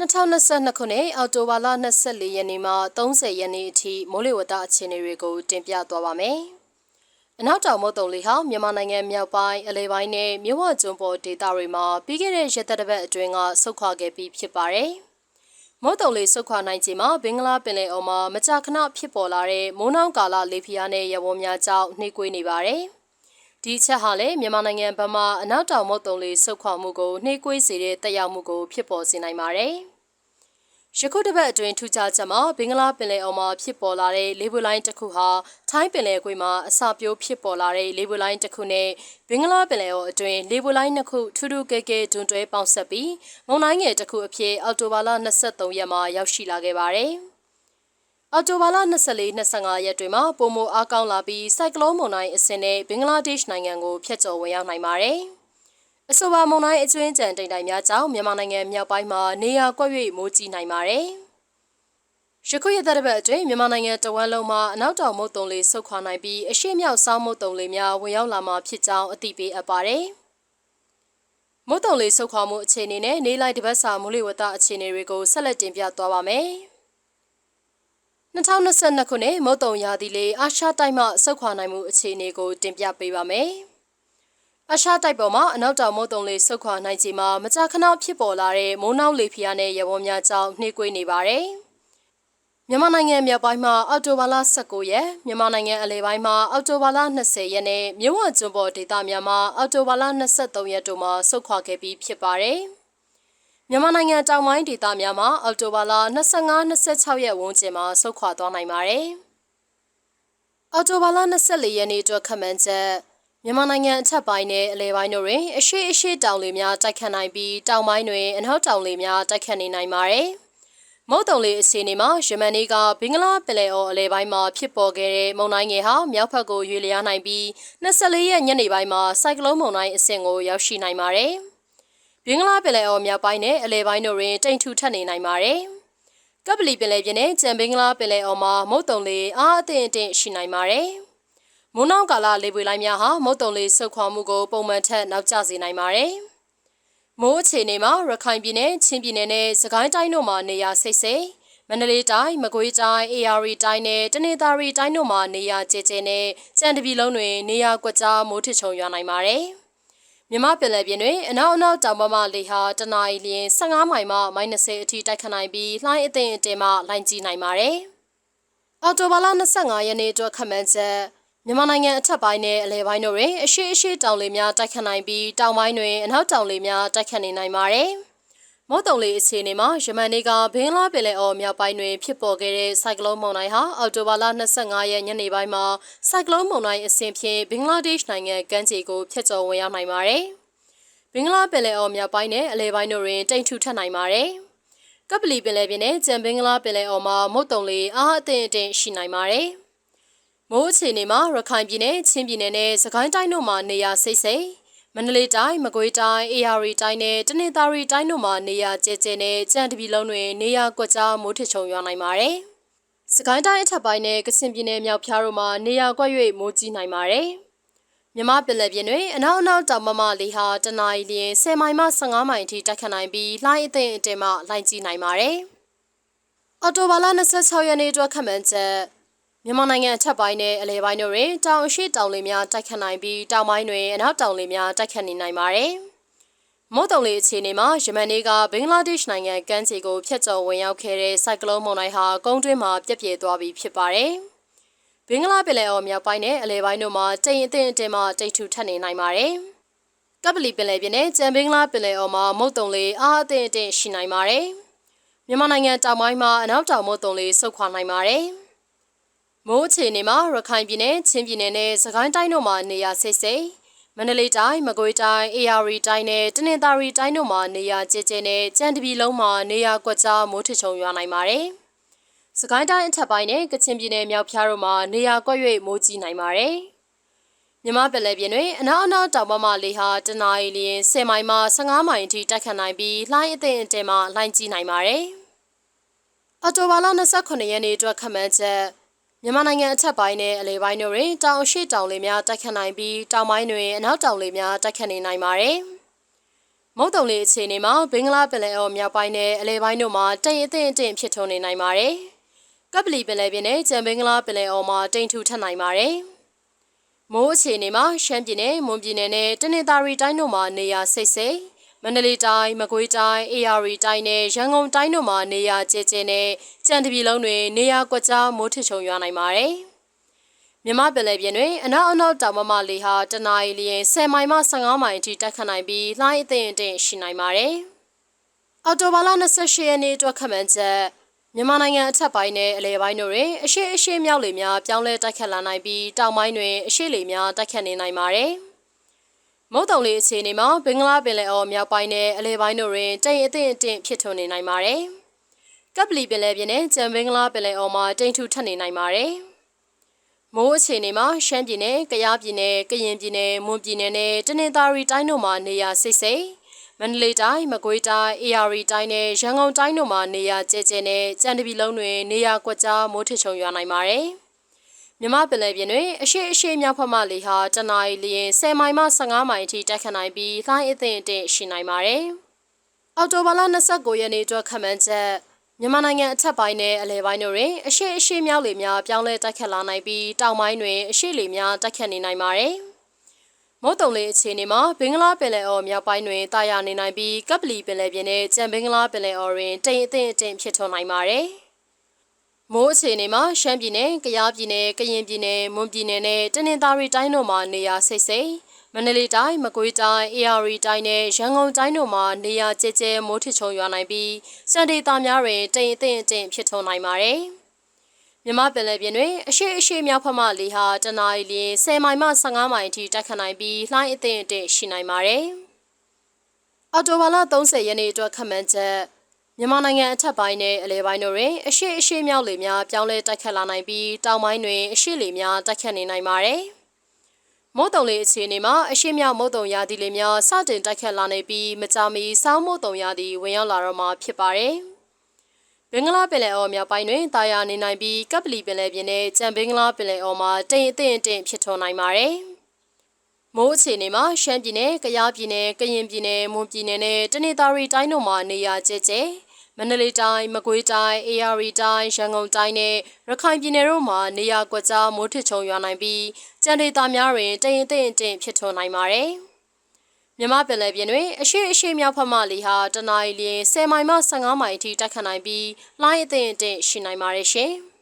2022ခုနှစ်အောက်တိုဘာလ24ရက်နေ့မှ30ရက်နေ့အထိမိုးလေဝသအခြေအနေတွေကိုတင်ပြသွားပါမယ်။အနောက်တောင်မုတ်တုံလေးဟာမြန်မာနိုင်ငံမြောက်ပိုင်းအလဲပိုင်းနဲ့မြို့ဝကျွန်းပေါ်ဒေသတွေမှာပြီးခဲ့တဲ့ရက်သက်တစ်ပတ်အတွင်းကဆုတ်ခွာခဲ့ပြီးဖြစ်ပါတယ်။မုတ်တုံလေးဆုတ်ခွာနိုင်ချိန်မှာဘင်္ဂလားပင်လယ်အော်မှာမကြာခဏဖြစ်ပေါ်လာတဲ့မိုးနှောင်းကာလလေဖိအားနဲ့ရဝန်းများကြောင့်နှိကွေးနေပါတယ်။ ဒီချက်ဟာလည်းမြန်မာနိုင်ငံဘက်မှအနောက်တောင်မုတ်တုံလေးဆုတ်ခွာမှုကိုနှိကွေးစေတဲ့တက်ရောက်မှုကိုဖြစ်ပေါ်စေနိုင်ပါတယ်။ယခုတစ်ပတ်အတွင်းထူးခြားချက်မှာဘင်္ဂလားပင်လယ်အော်မှာဖြစ်ပေါ်လာတဲ့လေပွေလိုင်းတစ်ခုဟာထိုင်းပင်လယ်ကွေ့မှာအစာပြိုးဖြစ်ပေါ်လာတဲ့လေပွေလိုင်းတစ်ခုနဲ့ဘင်္ဂလားပင်လယ်အော်အတွင်းလေပွေလိုင်းနှစ်ခုထူးထူးကဲကဲဒွန်တွဲပေါင်းဆက်ပြီးမုန်တိုင်းငယ်တစ်ခုအဖြစ်အောက်တိုဘာလ23ရက်မှာရောက်ရှိလာခဲ့ပါတယ်။ အော်တိုဘာလ24-25ရက်တွေမှာပုံမအားကောင်းလာပြီးစိုက်ကလုန်းမုန်တိုင်းအဆင့်နဲ့ဘင်္ဂလားဒေ့ရှ်နိုင်ငံကိုဖျက်ချော်ဝင်ရောက်နိုင်ပါတယ်။အဆိုပါမုန်တိုင်းအကျွင်းကြံတိမ်တိုင်များကြောင့်မြန်မာနိုင်ငံမြောက်ပိုင်းမှာနေရာကွက်၍မိုးကြီးနိုင်ပါတယ်။ရခုရတဲ့ဘက်အတွင်းမြန်မာနိုင်ငံတဝမ်းလုံးမှာအနောက်တောင်မုတ်တုံလေးဆုတ်ခွာနိုင်ပြီးအရှိမြောက်ဆောင်းမုတ်တုံလေးများဝင်ရောက်လာမှာဖြစ်ကြောင်းအသိပေးအပ်ပါတယ်။မုတ်တုံလေးဆုတ်ခွာမှုအခြေအနေနဲ့နေလိုက်တပတ်စာမူလဝတ္တအခြေအနေတွေကိုဆက်လက်တင်ပြသွားပါမယ်။ 2022ခုနှစ်မုတ်တုံရာသီလေးအာရှတိုက်မှဆုတ်ခွာနိုင်မှုအခြေအနေကိုတင်ပြပေးပါမယ်။အရှားတိုက်ပေါ်မှာအနောက်တောင်မုတ်တုံလေးဆုတ်ခွာနိုင်ချိန်မှာမကြာခဏဖြစ်ပေါ်လာတဲ့မိုးနှောင်းလေဖျားနဲ့ရဝန်းများကြောင့်နှိကွေးနေပါတယ်။မြန်မာနိုင်ငံမြောက်ပိုင်းမှာအောက်တိုဘာလ19ရက်မြန်မာနိုင်ငံအလယ်ပိုင်းမှာအောက်တိုဘာလ20ရက်နဲ့မြို့ဝကျွန်းပေါ်ဒေသများမှာအောက်တိုဘာလ23ရက်တို့မှာဆုတ်ခွာခဲ့ပြီးဖြစ်ပါတယ်။ မြန်မာနိုင်ငံတောင်ပိုင်းဒေသများမှာအောက်တိုဘာလ25-26ရက်ဝန်းကျင်မှာဆုတ်ခွာသွားနိုင်ပါတယ်။အော်တိုဘာလ24ရက်နေ့အတွက်ခန့်မှန်းချက်မြန်မာနိုင်ငံအထက်ပိုင်းနဲ့အလယ်ပိုင်းတို့တွင်အရှိအရှိတောင်လေများတိုက်ခတ်နိုင်ပြီးတောင်ပိုင်းတွင်အနောက်တောင်လေများတိုက်ခတ်နေနိုင်ပါတယ်။မုတ်တုံလေးအစီအနေမှာယမန်နေ့ကဘင်္ဂလားပင်လယ်အော်အလယ်ပိုင်းမှာဖြစ်ပေါ်ခဲ့တဲ့မုန်တိုင်းငယ်ဟာမြောက်ဘက်ကိုရွေ့လျားနိုင်ပြီး24ရက်ညနေပိုင်းမှာစိုက်ကလုန်းမုန်တိုင်းအဆင့်ကိုရောက်ရှိနိုင်ပါတယ်။ ဘင်္ဂလားပင်လယ်အော်မြောက်ပိုင်းနဲ့အလယ်ပိုင်းတို့တွင်တိမ်ထူထပ်နေနိုင်ပါတယ်။ကပလီပင်လယ်ပြင်နဲ့ကြံဘင်္ဂလားပင်လယ်အော်မှာမုတ်တုံလေးအားအသင့်အင့်ရှိနိုင်ပါတယ်။မွန်းနောက်ကာလလေပွေလိုင်းများဟာမုတ်တုံလေးဆုတ်ခွာမှုကိုပုံမှန်ထက်နောက်ကျစေနိုင်ပါတယ်။မိုးအခြေအနေမှာရခိုင်ပြည်နယ်ချင်းပြည်နယ်နဲ့စကိုင်းတိုင်းတို့မှာနေရာစိတ်စိတ်မန္တလေးတိုင်းမကွေးတိုင်း AR တိုင်းနဲ့တနင်္သာရီတိုင်းတို့မှာနေရာကျကျနဲ့ကြံတပီလုံးတွင်နေရာကွက်ကြားမိုးထချုံရွာနိုင်ပါတယ်။ မြမပင်လယ်ပြင်တွင်အနောက်အနောက်တောင်ပမလေဟာတနအီလျင်15မိုင်မှ -30 အထိတိုက်ခတ်နိုင်ပြီးလှိုင်းအသင့်အတင်မှလှိုင်းကြီးနိုင်ပါတယ်။အော်တိုဘာလ25ရက်နေ့အတွက်ခန့်မှန်းချက်မြန်မာနိုင်ငံအထက်ပိုင်းနဲ့အလယ်ပိုင်းတို့တွင်အရှိအရှိတောင်လေများတိုက်ခတ်နိုင်ပြီးတောင်ပိုင်းတွင်အနောက်တောင်လေများတိုက်ခတ်နေနိုင်ပါတယ်။ မော့တုံလေးအခြေအနေမှာယမန်နေ့ကဘင်္ဂလားပင်လယ်အော်မြောက်ပိုင်းတွင်ဖြစ်ပေါ်ခဲ့တဲ့ဆိုင်ကလုန်းမုန်တိုင်းဟာအောက်တိုဘာလ25ရက်ညနေပိုင်းမှာဆိုင်ကလုန်းမုန်တိုင်းအဆင့်ဖြင့်ဘင်္ဂလားဒေ့ရှ်နိုင်ငံကမ်းခြေကိုဖျက်ချော်ဝင်ရောက်နိုင်ပါတယ်။ဘင်္ဂလားပင်လယ်အော်မြောက်ပိုင်းနဲ့အလယ်ပိုင်းတို့တွင်တိမ်ထူထပ်နိုင်ပါတယ်။ကပလီပင်လယ်ပြင်နဲ့ကြံဘင်္ဂလားပင်လယ်အော်မှာမုတ်တုံလေးအားအသင့်အင့်ရှိနိုင်ပါတယ်။မိုးအခြေအနေမှာရခိုင်ပြည်နယ်ချင်းပြည်နယ်နဲ့စကိုင်းတိုင်းတို့မှာနေရာစိတ်စိတ် မန္တလေးတိုင်းမကွေးတိုင်းအေရရီတိုင်းနဲ့တနင်္သာရီတိုင်းတို့မှာနေရာကျဲကျဲနဲ့ကြံတပီလုံးတွင်နေရာကွက်ကြားမိုးထချုံရွာနိုင်ပါတယ်။စကိုင်းတိုင်းအထက်ပိုင်းနဲ့ကချင်ပြည်နယ်မြောက်ဖျားတို့မှာနေရာကွက်၍မိုးကြီးနိုင်ပါတယ်။မြမပင်လယ်ပြင်တွင်အနောက်အနောက်တောင်မမလေးဟာတနအီလျင်10မိုင်မှ15မိုင်အထိတိုက်ခတ်နိုင်ပြီးလှိုင်းအသင့်အတင်မှလှိုင်းကြီးနိုင်ပါတယ်။အော်တိုဘာလ26ရက်နေ့အတွက်ခန့်မှန်းချက် မြန်မာနိုင်ငံအထက်ပိုင်းနဲ့အလဲပိုင်းတို့တွင်တောင်အရှိတောင်လေများတိုက်ခတ်နိုင်ပြီးတောင်ပိုင်းတွင်အနောက်တောင်လေများတိုက်ခတ်နေနိုင်ပါတယ်။မိုးတုံလေအခြေအနေမှာယမန်နေ့ကဘင်္ဂလားဒေ့ရှ်နိုင်ငံကမ်းခြေကိုဖျက်ချော်ဝင်ရောက်ခဲ့တဲ့စိုက်ကလုန်းမုန်တိုင်းဟာကုန်းတွင်းမှာပြက်ပြဲသွားပြီးဖြစ်ပါတယ်။ဘင်္ဂလားပင်လယ်အော်မြောက်ပိုင်းနဲ့အလဲပိုင်းတို့မှာတိမ်အထင်အထင်မှတိတ်ထူထပ်နေနိုင်ပါတယ်။ကပလီပင်လယ်ပြင်နဲ့ကြံဘင်္ဂလားပင်လယ်အော်မှာမုတ်တုံလေအားအထင်အထင်ရှိနိုင်ပါတယ်။မြန်မာနိုင်ငံတောင်ပိုင်းမှာအနောက်တောင်မုတ်တုံလေဆုတ်ခွာနိုင်ပါတယ်။ မိုးအခြေအနေမှာရခိုင်ပြည်နယ်ချင်းပြည်နယ်နဲ့စကိုင်းတိုင်းတို့မှာနေရာစိတ်စိတ်မန္တလေးတိုင်းမကွေးတိုင်းအေရရီတိုင်းနဲ့တနင်္သာရီတိုင်းတို့မှာနေရာကျကျနဲ့ကြံတပီလုံးမှာနေရာကွက်ကြားမိုးထချုံရွာနိုင်ပါတယ်။စကိုင်းတိုင်းအထက်ပိုင်းနဲ့ကချင်ပြည်နယ်မြောက်ဖျားတို့မှာနေရာကွက်၍မိုးကြီးနိုင်ပါတယ်။မြမပလဲပြင်းတွင်အနောက်အနောက်တောင်ပမလေဟာတနအီလျင်10မိုင်မှ15မိုင်အထိတိုက်ခတ်နိုင်ပြီးလှိုင်းအသင့်အတင်မှလှိုင်းကြီးနိုင်ပါတယ်။အော်တိုဘာလ29ရက်နေ့အတွက်ခန့်မှန်းချက် မြန်မာနိုင်ငံအထက်ပိုင်းနဲ့အလယ်ပိုင်းတို့တွင်တောင်ရှိတောင်လေများတိုက်ခတ်နိုင်ပြီးတောင်ပိုင်းတွင်အနောက်တောင်လေများတိုက်ခတ်နေနိုင်ပါတယ်။မုတ်တုံလေးအခြေအနေမှာဘင်္ဂလားပင်လယ်အော်မြောက်ပိုင်းနဲ့အလဲပိုင်းတို့မှာတိမ်အထင်အထင်ဖြစ်ထွန်းနေနိုင်ပါတယ်။ကပလီပင်လယ်ပြင်နဲ့ကြံဘင်္ဂလားပင်လယ်အော်မှာတိမ်ထူထပ်နိုင်ပါတယ်။မိုးအခြေအနေမှာရှမ်းပြည်နယ်မွန်ပြည်နယ်နဲ့တနင်္သာရီတိုင်းတို့မှာနေရာစိတ်စိတ် မန္တလေးတိုင်းမကွေးတိုင်းအေရီတိုင်းနဲ့ရန်ကုန်တိုင်းတို့မှာနေရာကျကျနဲ့ကြံတပြည်လုံးတွင်နေရာကွက်ကြားမိုးထချုံရွာနိုင်ပါတယ်။မြမပင်လယ်ပြင်တွင်အနောက်အနောက်တောင်မမလေဟာတနအီလျင်10မိုင်မှ15မိုင်အထိတက်ခတ်နိုင်ပြီးလှိုင်းအသင့်အင့်ရှိနိုင်ပါတယ်။အော်တိုဘာလ28ရက်နေ့အတွက်ခန့်မှန်းချက်မြန်မာနိုင်ငံအထက်ပိုင်းနဲ့အလယ်ပိုင်းတို့တွင်အရှိအရှိမြောက်လေများပြောင်းလဲတိုက်ခတ်လာနိုင်ပြီးတောင်ပိုင်းတွင်အရှိလေများတိုက်ခတ်နေနိုင်ပါတယ်။ မုတ်တုံလေးအခြေအနေမှာဘင်္ဂလားပင်လယ်အော်မြောက်ပိုင်းနဲ့အလယ်ပိုင်းတို့တွင်တိမ်အထင်အထင်ဖြစ်ထွန်းနေနိုင်ပါတယ်။ကပ်ပလီပင်လယ်ပြင်နဲ့ကြံဘင်္ဂလားပင်လယ်အော်မှာတိမ်ထူထပ်နေနိုင်ပါတယ်။မိုးအခြေအနေမှာရှမ်းပြည်နယ်၊ကယားပြည်နယ်၊ကရင်ပြည်နယ်၊မွန်ပြည်နယ်နဲ့တနင်္သာရီတိုင်းတို့မှာနေရာစိတ်စိတ်မန္တလေးတိုင်း၊မကွေးတိုင်း၊အေရီတိုင်းနဲ့ရန်ကုန်တိုင်းတို့မှာနေရာကျဲကျဲနဲ့ကြံတပီလုံးတွင်နေရာကွက်ကြားမိုးထချုံရွာနိုင်ပါတယ်။ မြမပင်လယ်ပြင်တွင်အရှိအရှိမြောက်ဖက်မှလေဟာတနအီလျင်10မိုင်မှ15မိုင်အထိတက်ခတ်နိုင်ပြီးလှိုင်းအသင့်အင့်ရှိနိုင်ပါတယ်။အော်တိုဘာလ29ရက်နေ့အတွက်ခန့်မှန်းချက်မြန်မာနိုင်ငံအထက်ပိုင်းနဲ့အလယ်ပိုင်းတို့တွင်အရှိအရှိမြောက်လေများပြောင်းလဲတိုက်ခတ်လာနိုင်ပြီးတောင်ပိုင်းတွင်အရှိလေများတိုက်ခတ်နေနိုင်ပါတယ်။မိုးတုံလေးအခြေအနေမှာဘင်္ဂလားပင်လယ်အော်မြောက်ပိုင်းတွင်တာယာနေနိုင်ပြီးကပလီပင်လယ်ပြင်နဲ့ကြံဘင်္ဂလားပင်လယ်အော်တွင်တိမ်အထင်အထင်ဖြစ်ထွန်းနိုင်ပါတယ်။ မိုးအခြေအနေမှာရှမ်းပြည်နယ်၊ကယားပြည်နယ်၊ကရင်ပြည်နယ်၊မွန်ပြည်နယ်နဲ့တနင်္သာရီတိုင်းတို့မှာနေရာစိတ်စိတ်မန္တလေးတိုင်းမကွေးတိုင်းအေရီတိုင်းနဲ့ရန်ကုန်တိုင်းတို့မှာနေရာကျကျမိုးထချုံရွာနိုင်ပြီးစံဒေသများတွင်တိမ်အထင်အထင်ဖြစ်ထွန်းနိုင်ပါတယ်။မြမပင်လယ်ပြင်တွင်အရှိအရှိမြောက်ဖက်မှလေဟာတနအီလ10မိုင်မှ15မိုင်အထိတိုက်ခတ်နိုင်ပြီးလှိုင်းအထင်အထင်ရှိနိုင်ပါတယ်။အော်တိုဘာလ30ရက်နေ့အတွက်ခန့်မှန်းချက် မြန်မာနိုင်ငံအထက်ပိုင်းနဲ့အလယ်ပိုင်းတို့တွင်အရှိအရှိမြောက်လေများပြောင်းလဲတိုက်ခတ်လာနိုင်ပြီးတောင်ပိုင်းတွင်အရှိလေများတိုက်ခတ်နေနိုင်ပါတယ်။မုတ်တုံလေးအခြေအနေမှာအရှိမြောက်မုတ်တုံရာသီလေးများစတင်တိုက်ခတ်လာနေပြီးမကြာမီစောင်းမုတ်တုံရာသီဝင်ရောက်လာတော့မှာဖြစ်ပါတယ်။ဘင်္ဂလားပင်လယ်အော်မြောက်ပိုင်းတွင်တာယာနေနိုင်ပြီးကပ်ပလီပင်လယ်ပြင်နဲ့ကြံဘင်္ဂလားပင်လယ်အော်မှာတိမ်အထင်အထင်ဖြစ်ထွန်းနိုင်ပါတယ်။မိုးအခြေအနေမှာရှမ်းပြည်နယ်၊ကယားပြည်နယ်၊ကရင်ပြည်နယ်၊မွန်ပြည်နယ်နဲ့တနင်္သာရီတိုင်းတို့မှာနေရာကျကျ မန္တလေးတိုင်းမကွေးတိုင်းအေရီတိုင်းရန်ကုန်တိုင်းနဲ့ရခိုင်ပြည်နယ်တို့မှာနေရာကွက်ကြားမိုးထချုံရွာနိုင်ပြီးကြံဒေသများတွင်တရင်တရင်တင်ဖြစ်ထွန်းနိုင်ပါတယ်။မြမပင်လယ်ပြင်တွင်အရှိအရှိမြောက်ဖက်မှလေဟာတနအီလျင်10မိုင်မှ15မိုင်အထိတက်ခတ်နိုင်ပြီးလှိုင်းအသင့်အင့်ရှိနိုင်ပါတယ်ရှင်။